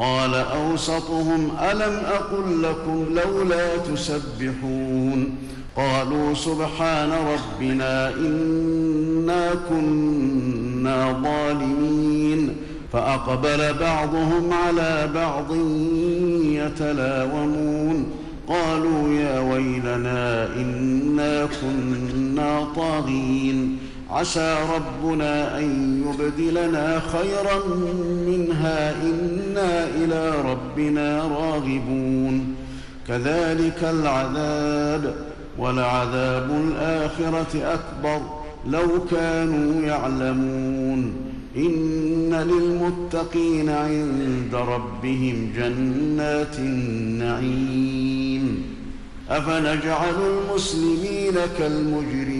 قال أوسطهم ألم أقل لكم لولا تسبحون قالوا سبحان ربنا إنا كنا ظالمين فأقبل بعضهم على بعض يتلاومون قالوا يا ويلنا إنا كنا طاغين عسى ربنا أن يبدلنا خيرا منها إنا إلى ربنا راغبون. كذلك العذاب ولعذاب الآخرة أكبر لو كانوا يعلمون. إن للمتقين عند ربهم جنات النعيم. أفنجعل المسلمين كالمجرمين؟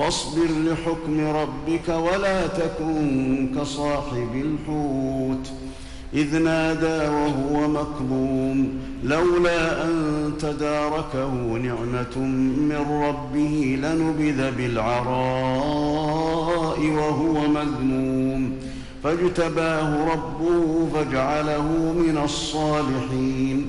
فاصبر لحكم ربك ولا تكن كصاحب الحوت. إذ نادى وهو مكظوم لولا أن تداركه نعمة من ربه لنبذ بالعراء وهو مذموم. فاجتباه ربه فاجعله من الصالحين.